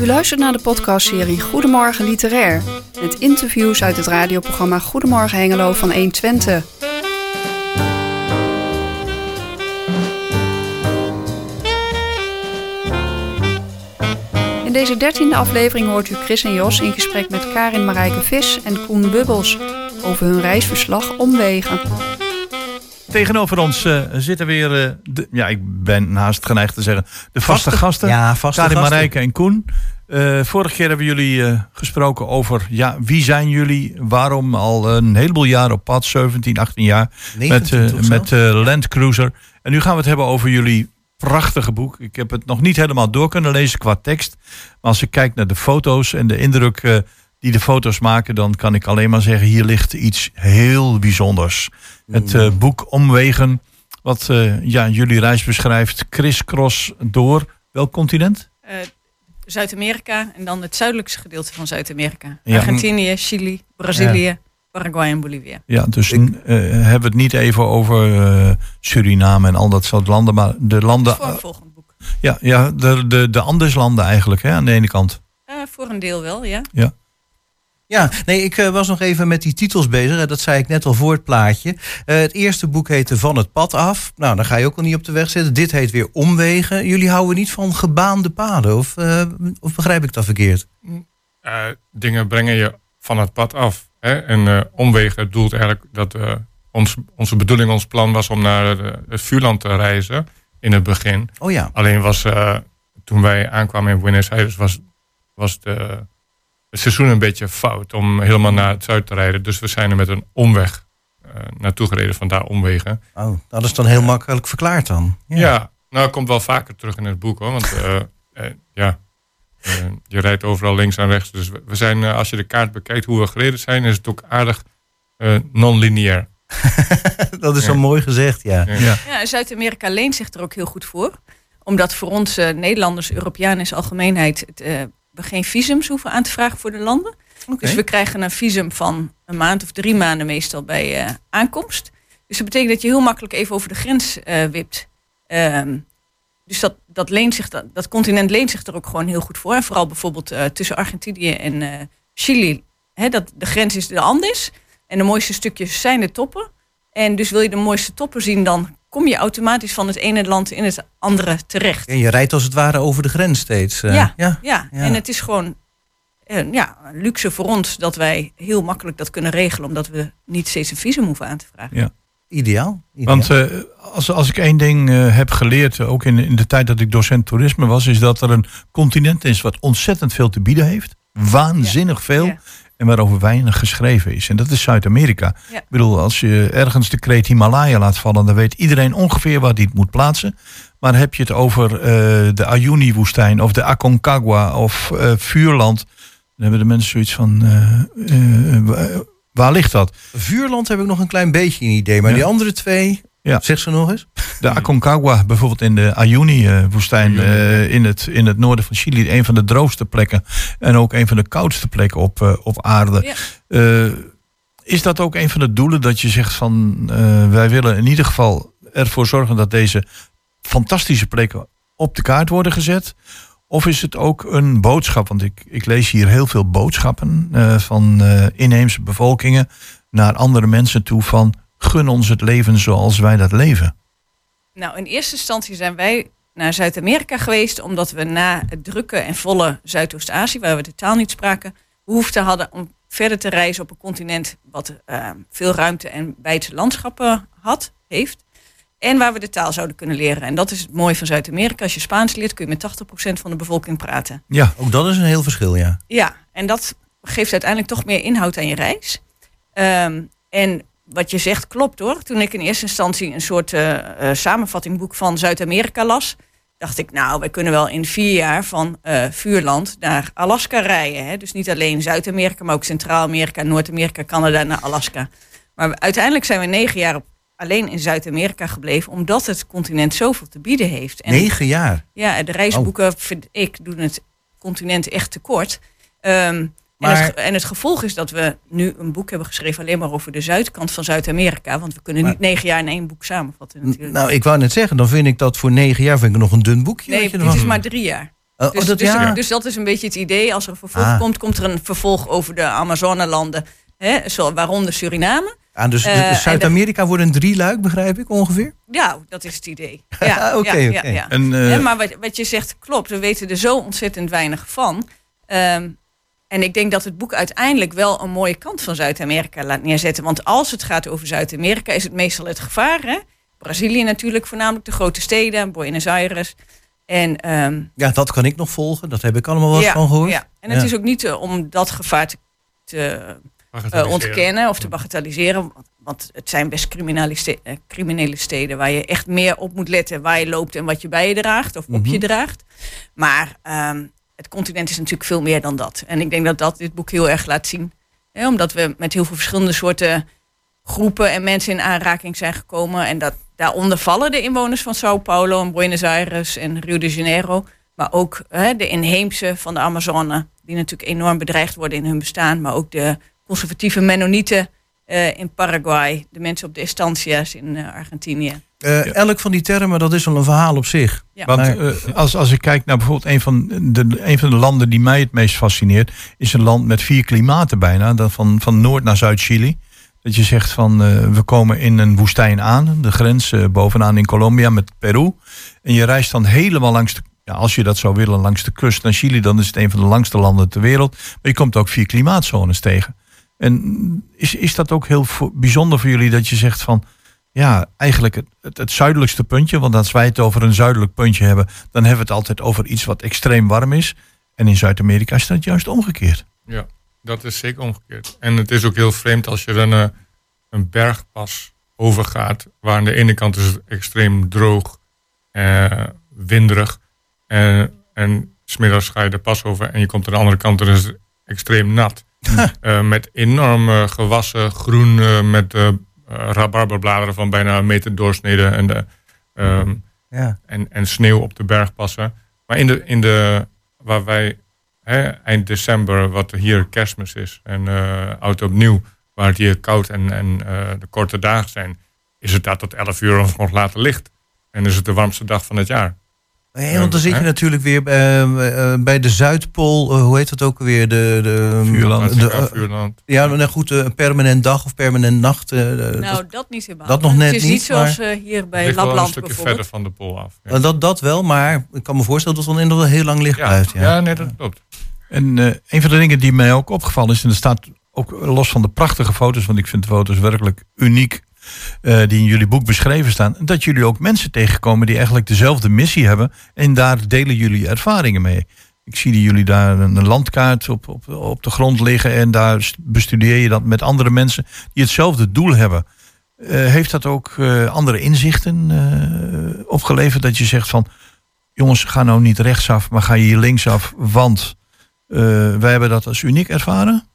U luistert naar de podcastserie Goedemorgen Literair. Met interviews uit het radioprogramma Goedemorgen Hengelo van 120. In deze dertiende aflevering hoort u Chris en Jos in gesprek met Karin Marijke Vis en Koen Bubbels over hun reisverslag Omwegen. Tegenover ons uh, zitten weer, uh, de, ja, ik ben haast geneigd te zeggen, de vaste, Vaste- gasten. ja, vaste Karin gasten. Marijke en Koen. Uh, vorige keer hebben jullie gesproken over, ja, wie zijn jullie? Waarom al een heleboel jaar op pad, 17, 18 jaar, 19 met, uh, met uh, Land Cruiser. En nu gaan we het hebben over jullie prachtige boek. Ik heb het nog niet helemaal door kunnen lezen qua tekst. Maar als ik kijk naar de foto's en de indruk uh, die de foto's maken, dan kan ik alleen maar zeggen: hier ligt iets heel bijzonders. Het uh, boek Omwegen, wat uh, ja, jullie reis beschrijft, crisscross door welk continent? Zuid-Amerika en dan het zuidelijkste gedeelte van Zuid-Amerika. Ja. Argentinië, Chili, Brazilië, Paraguay en Bolivia. Ja, dus ik, hebben we het niet even over uh, Suriname en al dat soort landen, maar de landen. voor een volgend boek. Ja, ja de, de, de Andeslanden eigenlijk, hè, aan de ene kant. Uh, voor een deel wel, ja. Ja. Ja, nee, ik uh, was nog even met die titels bezig. Dat zei ik net al voor het plaatje. Uh, het eerste boek heette Van het pad af. Nou, dan ga je ook al niet op de weg zitten. Dit heet weer Omwegen. Jullie houden niet van gebaande paden, of, uh, of begrijp ik dat verkeerd? dingen brengen je van het pad af. Hè? En omwegen doelt eigenlijk dat ons, onze bedoeling, ons plan was om naar het vuurland te reizen in het begin. Oh ja. Alleen was toen wij aankwamen in Buenos Aires was, was de het seizoen een beetje fout om helemaal naar het zuiden te rijden. Dus we zijn er met een omweg uh, naartoe gereden, vandaar omwegen. Oh, dat is dan heel uh, makkelijk verklaard dan. Ja. ja, nou het komt wel vaker terug in het boek hoor. Want uh, ja, je rijdt overal links en rechts. Dus we zijn, als je de kaart bekijkt hoe we gereden zijn, is het ook aardig non-lineair. dat is ja. zo mooi gezegd, ja. ja. ja Zuid-Amerika leent zich er ook heel goed voor. Omdat voor ons Nederlanders, Europeanen in zijn algemeenheid... Het, we geen visums hoeven aan te vragen voor de landen. Okay. Dus we krijgen een visum van een maand of drie maanden meestal bij uh, aankomst. Dus dat betekent dat je heel makkelijk even over de grens uh, wipt. Um, dus dat, dat, leent zich, dat, dat continent leent zich er ook gewoon heel goed voor. En vooral bijvoorbeeld uh, tussen Argentinië en Chili. Dat, de grens is de Andes. En de mooiste stukjes zijn de toppen. En dus wil je de mooiste toppen zien, dan kom je automatisch van het ene land in het andere terecht. En je rijdt als het ware over de grens steeds. Uh, ja, ja, ja, ja, en het is gewoon uh, ja, luxe voor ons dat wij heel makkelijk dat kunnen regelen, omdat we niet steeds een visum hoeven aan te vragen. Ja. Ideaal. ideaal. Want uh, als, als ik één ding heb geleerd, ook in, in de tijd dat ik docent toerisme was, is dat er een continent is wat ontzettend veel te bieden heeft. Waanzinnig veel. En waarover weinig geschreven is. En dat is Zuid-Amerika. Ja. Ik bedoel, als je ergens de kreet Himalaya laat vallen, dan weet iedereen ongeveer waar die het moet plaatsen. Maar heb je het over uh, de Ayuni-woestijn of de Aconcagua of uh, Vuurland, dan hebben de mensen zoiets van. Uh, waar ligt dat? Vuurland heb ik nog een klein beetje een idee, maar Ja. die andere twee. Ja. Zeg ze nog eens. De Aconcagua, bijvoorbeeld in de Ayuni-woestijn uh, in, het, in het noorden van Chili, een van de droogste plekken en ook een van de koudste plekken op, uh, op aarde. Ja. Uh, is dat ook een van de doelen dat je zegt van wij willen in ieder geval ervoor zorgen dat deze fantastische plekken op de kaart worden gezet? Of is het ook een boodschap? Want ik, ik lees hier heel veel boodschappen van inheemse bevolkingen naar andere mensen toe van gun ons het leven zoals wij dat leven. Nou, in eerste instantie zijn wij naar Zuid-Amerika geweest, omdat we na het drukke en volle Zuidoost-Azië, waar we de taal niet spraken, behoefte hadden om verder te reizen op een continent wat uh, veel ruimte en wijdse landschappen had, heeft. En waar we de taal zouden kunnen leren. En dat is het mooie van Zuid-Amerika. Als je Spaans leert, kun je met 80% van de bevolking praten. Ja, ook dat is een heel verschil, ja. Ja, en dat geeft uiteindelijk toch meer inhoud aan je reis. Um, en wat je zegt klopt hoor. Toen ik in eerste instantie een soort uh, uh, samenvattingboek van Zuid-Amerika las, dacht ik, nou, wij kunnen wel in vier jaar van uh, Vuurland naar Alaska rijden. Hè? Dus niet alleen Zuid-Amerika, maar ook Centraal-Amerika, Noord-Amerika, Canada naar Alaska. Maar uiteindelijk zijn we negen jaar op, alleen in Zuid-Amerika gebleven, omdat het continent zoveel te bieden heeft. En, negen jaar? Ja, de reisboeken, oh. vind ik, doen het continent echt tekort. Um, Maar... En, het, en, het, gevolg is dat we nu een boek hebben geschreven alleen maar over de zuidkant van Zuid-Amerika. Want we kunnen maar... niet negen jaar in één boek samenvatten natuurlijk. Nou, ik wou net zeggen, dan vind ik dat voor negen jaar vind ik nog een dun boekje. Nee, het is maar drie jaar. Oh, Dus, dat, dus, ja. dus dat is een beetje het idee. Als er een vervolg Ah. komt, komt er een vervolg over de Amazonelanden. Hè, zo, waaronder Suriname. Ah, dus Eh, Zuid-Amerika wordt een drieluik, begrijp ik ongeveer? Ja, dat is het idee. Ja, Oké, ja, oké. ja, eh, maar wat, wat je zegt klopt. We weten er zo ontzettend weinig van. Ehm, en ik denk dat het boek uiteindelijk wel een mooie kant van Zuid-Amerika laat neerzetten. Want als het gaat over Zuid-Amerika, is het meestal het gevaar. Hè? Brazilië natuurlijk, voornamelijk de grote steden, Buenos Aires. En, ehm, Ja, dat kan ik nog volgen. Dat heb ik allemaal wel eens ja, van gehoord. ja. en het Ja. is ook niet eh, om dat gevaar te, te eh, ontkennen of te bagatelliseren. Want, want het zijn best criminele, eh, criminele steden waar je echt meer op moet letten waar je loopt en wat je bij je draagt of op je Mhm. draagt. Maar ehm, het continent is natuurlijk veel meer dan dat. En ik denk dat dat dit boek heel erg laat zien. Omdat we met heel veel verschillende soorten groepen en mensen in aanraking zijn gekomen. En dat daaronder vallen de inwoners van Sao Paulo en Buenos Aires en Rio de Janeiro. Maar ook hè, de inheemse van de Amazone, die natuurlijk enorm bedreigd worden in hun bestaan. Maar ook de conservatieve Mennonieten eh, in Paraguay. De mensen op de estancia's in eh, Argentinië. Eh, Elk van die termen, dat is wel een verhaal op zich. Ja. Want eh, als, als ik kijk naar bijvoorbeeld een van de, een van de landen die mij het meest fascineert, is een land met vier klimaten bijna. Dat van, van Noord naar Zuid-Chili. Dat je zegt van eh, we komen in een woestijn aan, de grens bovenaan in Colombia met Peru. En je reist dan helemaal langs de, ja, als je dat zou willen, langs de kust naar Chili, dan is het een van de langste landen ter wereld. Maar je komt ook vier klimaatzones tegen. En is, is dat ook heel bijzonder voor jullie dat je zegt van ja, eigenlijk het, het, zuidelijkste puntje. Want als wij het over een zuidelijk puntje hebben, dan hebben we het altijd over iets wat extreem warm is. En in Zuid-Amerika is dat juist omgekeerd. Ja, dat is zeker omgekeerd. En het is ook heel vreemd als je dan een bergpas overgaat, waar aan de ene kant is het extreem droog, eh winderig. eh, en smiddags ga je de pas over en je komt aan de andere kant en is het extreem nat. Eh, met enorme gewassen, groen, met eh rabarberbladeren van bijna een meter doorsneden en, de, ehm, Ja. en, en sneeuw op de bergpassen. Maar in de, in de waar wij hè, eind december, wat hier kerstmis is en eh oud opnieuw, waar het hier koud en, en de korte dagen zijn, is het daar tot 11 uur of nog later licht. En is het de warmste dag van het jaar. Nee, want dan zit je natuurlijk weer eh, eh, bij de Zuidpool. eh, hoe heet dat ook alweer? De, de, Vuurland. de, eh, Vuurland. ja, nou goed, eh, een permanent dag of permanent nacht. eh, Nou, dat, dat niet helemaal. dat nog net Het is niet, niet zoals hier bij wel een Lapland stukje bijvoorbeeld. verder van de pool af. Ja, dat, dat wel, maar ik kan me voorstellen dat het dan inderdaad heel lang licht ja. blijft. Ja. ja, nee, dat klopt. En eh, een van de dingen die mij ook opgevallen is, en er staat ook los van de prachtige foto's, want ik vind de foto's werkelijk uniek, eh, die in jullie boek beschreven staan, dat jullie ook mensen tegenkomen die eigenlijk dezelfde missie hebben en daar delen jullie ervaringen mee. Ik zie jullie daar een landkaart op, op, op de grond liggen en daar st- bestudeer je dat met andere mensen die hetzelfde doel hebben. Eh, heeft dat ook eh, andere inzichten opgeleverd dat je zegt van jongens, ga nou niet rechtsaf, maar ga hier linksaf, want wij hebben dat als uniek ervaren.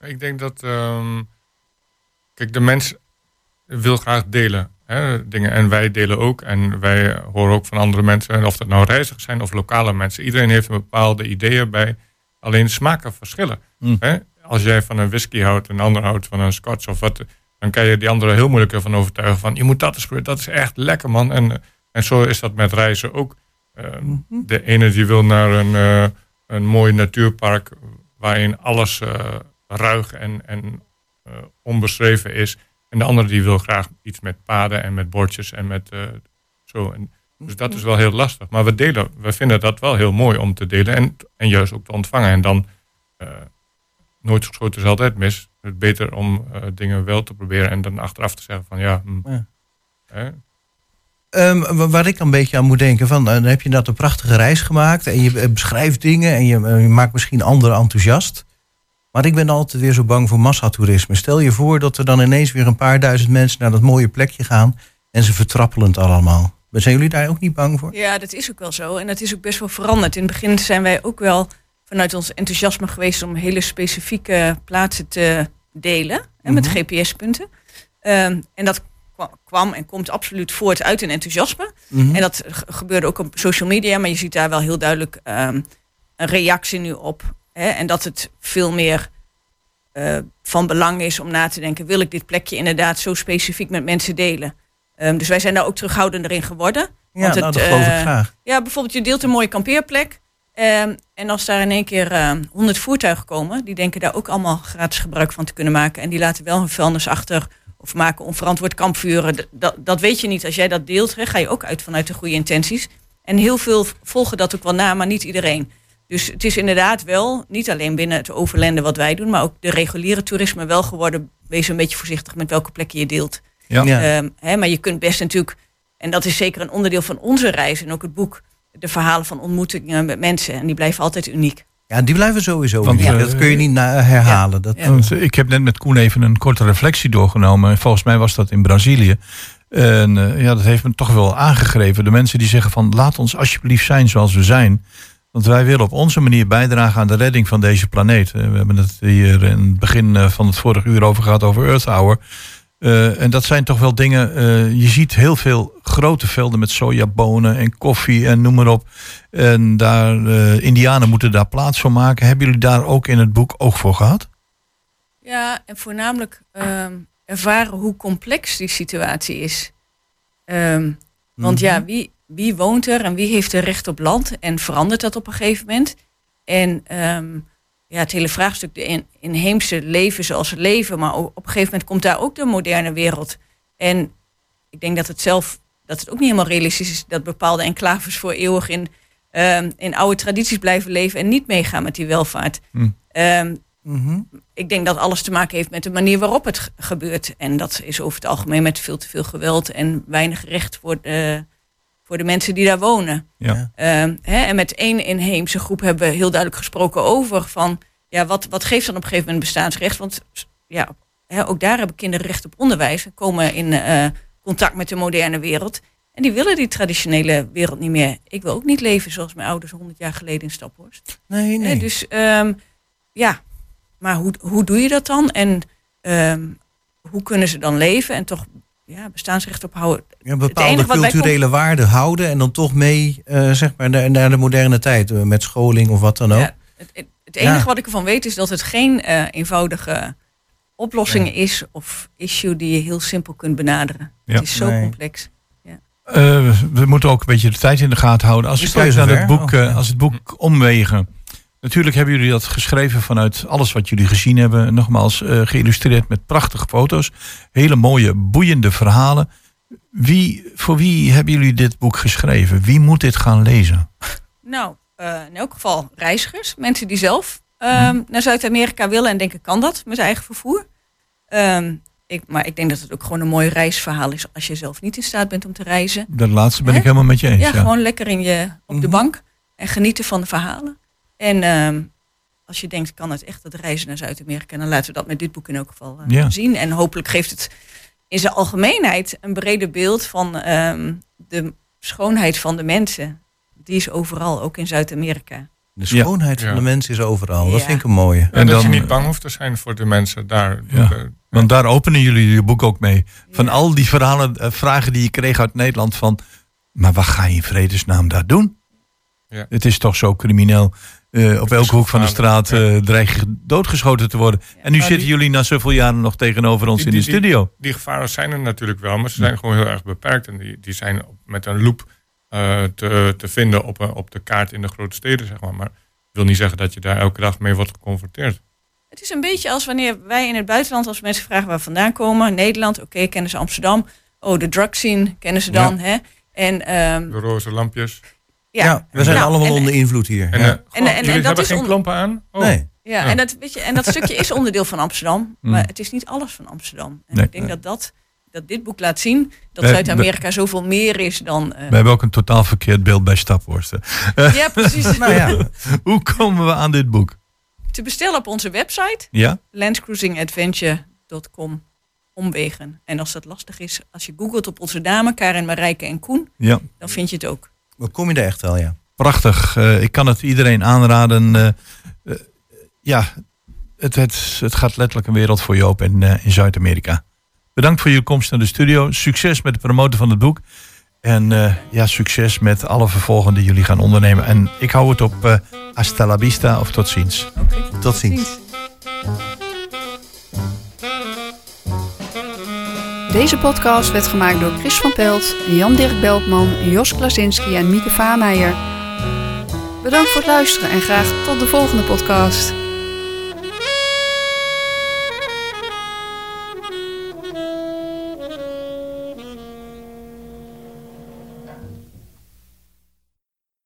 Ik denk dat. ehm, kijk, de mens wil graag delen. Hè, dingen. En wij delen ook. En wij horen ook van andere mensen. en Of dat nou reizigers zijn of lokale mensen. Iedereen heeft een bepaalde ideeën bij. Alleen smaken verschillen. Hm. Hè? Als jij van een whisky houdt en een ander houdt van een scotch of wat. Dan kan je die andere heel moeilijk ervan overtuigen. Van je moet dat eens proberen. Dat is echt lekker man. En, en zo is dat met reizen ook. Ehm, de ene die wil naar een, eh, een mooi natuurpark waarin alles eh, ruig en, en eh, onbeschreven is. En de andere die wil graag iets met paden en met bordjes en met eh, zo. En, dus dat is wel heel lastig. Maar we delen, we vinden dat wel heel mooi om te delen en, en juist ook te ontvangen. En dan eh, nooit geschoten is altijd mis. Het is beter om eh, dingen wel te proberen en dan achteraf te zeggen van ja. hm, Ja. hè, Ehm, wa- waar ik een beetje aan moet denken, van, dan heb je inderdaad een prachtige reis gemaakt en je beschrijft dingen en je, je maakt misschien anderen enthousiast. Maar ik ben altijd weer zo bang voor massatoerisme. Stel je voor dat er dan ineens weer een paar duizend mensen naar dat mooie plekje gaan en ze vertrappelen het allemaal. Zijn jullie daar ook niet bang voor? Ja, dat is ook wel zo. En dat is ook best wel veranderd. In het begin zijn wij ook wel vanuit ons enthousiasme geweest om hele specifieke plaatsen te delen. En met Mhm. GPS-punten. Ehm, en dat kwa- kwam en komt absoluut voort uit een enthousiasme. Mhm. En dat gebeurde ook op social media, maar je ziet daar wel heel duidelijk ehm, een reactie nu op. Hè? En dat het veel meer eh, van belang is om na te denken: wil ik dit plekje inderdaad zo specifiek met mensen delen? Ehm, dus wij zijn daar ook terughoudender in geworden. ja, want nou, het, dat geloof ik eh, graag. Ja, bijvoorbeeld je deelt een mooie kampeerplek. Ehm, en als daar in één keer uh, 100 voertuigen komen, die denken daar ook allemaal gratis gebruik van te kunnen maken. En die laten wel hun vuilnis achter of maken onverantwoord kampvuren. Dat, dat weet je niet. Als jij dat deelt, hè, ga je ook uit vanuit de goede intenties. En heel veel volgen dat ook wel na, maar niet iedereen. Dus het is inderdaad wel, niet alleen binnen het overlenden wat wij doen, maar ook de reguliere toerisme wel geworden. Wees een beetje voorzichtig met welke plekken je deelt. Ja. Ehm, hè, maar je kunt best natuurlijk, en dat is zeker een onderdeel van onze reis en ook het boek, de verhalen van ontmoetingen met mensen. En die blijven altijd uniek. Ja, die blijven sowieso Want, uniek. dat kun je niet herhalen. Dat, Want, ik heb net met Koen even een korte reflectie doorgenomen. Volgens mij was dat in Brazilië. En uh, ja, dat heeft me toch wel aangegrepen. De mensen die zeggen van laat ons alsjeblieft zijn zoals we zijn. Want wij willen op onze manier bijdragen aan de redding van deze planeet. We hebben het hier in het begin eh, van het vorige uur over gehad over Earth Hour. Uh, en dat zijn toch wel dingen. Uh, je ziet heel veel grote velden met sojabonen en koffie en noem maar op. En daar, uh, Indianen moeten daar plaats voor maken. Hebben jullie daar ook in het boek oog voor gehad? Ja, en voornamelijk ehm, ervaren hoe complex die situatie is. Um, want ja, mhm. wie, wie woont er en wie heeft er recht op land? En verandert dat op een gegeven moment? En um, ja, het hele vraagstuk, de inheemse leven zoals het leven. Maar op een gegeven moment komt daar ook de moderne wereld. En ik denk dat het zelf, dat het ook niet helemaal realistisch is dat bepaalde enclaves voor eeuwig in, um, in oude tradities blijven leven en niet meegaan met die welvaart. Mm. Um, mm Ik denk dat alles te maken heeft met de manier waarop het gebeurt. En dat is over het algemeen met veel te veel geweld en weinig recht voor de, voor de mensen die daar wonen. Ja. Ehm, hè, en met één inheemse groep hebben we heel duidelijk gesproken over van ja, wat, wat geeft dan op een gegeven moment bestaansrecht? Want ja, hè, ook daar hebben kinderen recht op onderwijs, komen in uh, contact met de moderne wereld. En die willen die traditionele wereld niet meer. Ik wil ook niet leven zoals mijn ouders 100 jaar geleden in Staphorst. Nee, nee. dus um, ja, maar hoe, hoe doe je dat dan? En um, hoe kunnen ze dan leven en toch ja, bestaansrecht ophouden. Ja, bepaalde culturele waarden houden en dan toch mee uh, zeg maar, naar, naar de moderne tijd, uh, met scholing of wat dan ook. Ja, het, het, enige wat ik ervan weet is dat het geen uh, eenvoudige oplossing is of issue die je heel simpel kunt benaderen. Het is zo complex. we moeten ook een beetje de tijd in de gaten houden. Als je kijkt naar het boek, oh, als het boek Omwegen. Natuurlijk hebben jullie dat geschreven vanuit alles wat jullie gezien hebben. Nogmaals, uh, geïllustreerd met prachtige foto's. Hele mooie, boeiende verhalen. Wie, voor wie hebben jullie dit boek geschreven? Wie moet dit gaan lezen? Nou, uh, in elk geval reizigers. Mensen die zelf um, naar Zuid-Amerika willen en denken, kan dat met eigen vervoer? Um, ik, maar ik denk dat het ook gewoon een mooi reisverhaal is als je zelf niet in staat bent om te reizen. Dat laatste ben ik helemaal met je eens. Ja, gewoon lekker in je, op de mhm. bank en genieten van de verhalen. En uh, als je denkt, kan het echt het reizen naar Zuid-Amerika, dan laten we dat met dit boek in elk geval uh, zien. En hopelijk geeft het in zijn algemeenheid een breder beeld van um, de schoonheid van de mensen. Die is overal, ook in Zuid-Amerika. De schoonheid van de mensen is overal. Dat vind ik een mooie. En, en dat je niet bang hoeft te zijn voor de mensen daar. Want daar openen jullie je boek ook mee. Van al die verhalen, uh, vragen die je kreeg uit Nederland van... maar wat ga je in vredesnaam daar doen? Het is toch zo crimineel. Uh, op elke hoek van de straat uh, dreig je doodgeschoten te worden. En nu zitten jullie na zoveel jaren nog tegenover ons in de studio. Die, die, gevaren zijn er natuurlijk wel, maar ze zijn gewoon heel erg beperkt. En die, die zijn met een loop uh, te, te vinden op, op de kaart in de grote steden, zeg maar. Maar ik wil niet zeggen dat je daar elke dag mee wordt geconfronteerd. Het is een beetje als wanneer wij in het buitenland, als mensen vragen waar we vandaan komen. Nederland, oké, kennen ze Amsterdam. Oh, de drug scene kennen ze dan. Hè? En, um, de roze lampjes. Ja, we zijn allemaal onder invloed hier. En, ja. en, en, en, dat is geen klompen aan? Oh. Nee. Ja, En, dat, weet je, en dat stukje is onderdeel van Amsterdam. Hmm. Maar het is niet alles van Amsterdam. En ik denk dat, dat, dat dit boek laat zien dat Zuid-Amerika zoveel meer is dan... Uh... We hebben ook een totaal verkeerd beeld bij Staphorst. Ja, precies. nou, ja. Hoe komen we aan dit boek? Te bestellen op onze website. Ja? Landscruisingadventure.com omwegen. En als dat lastig is, als je googelt op onze namen, Karin, Marijke en Koen, ja. dan vind je het ook. Dan kom je er echt wel, ja. Prachtig. Uh, ik kan het iedereen aanraden. Uh, uh, ja, het, het, het gaat letterlijk een wereld voor je open in, in Zuid-Amerika. Bedankt voor je komst naar de studio. Succes met het promoten van het boek. En ja, succes met alle vervolgen die jullie gaan ondernemen. En ik hou het op hasta la vista of tot ziens. Okay. Tot ziens. Deze podcast werd gemaakt door Chris van Pelt, Jan-Dirk Beltman, Jos Klasinski en Mieke Vaameijer. Bedankt voor het luisteren en graag tot de volgende podcast.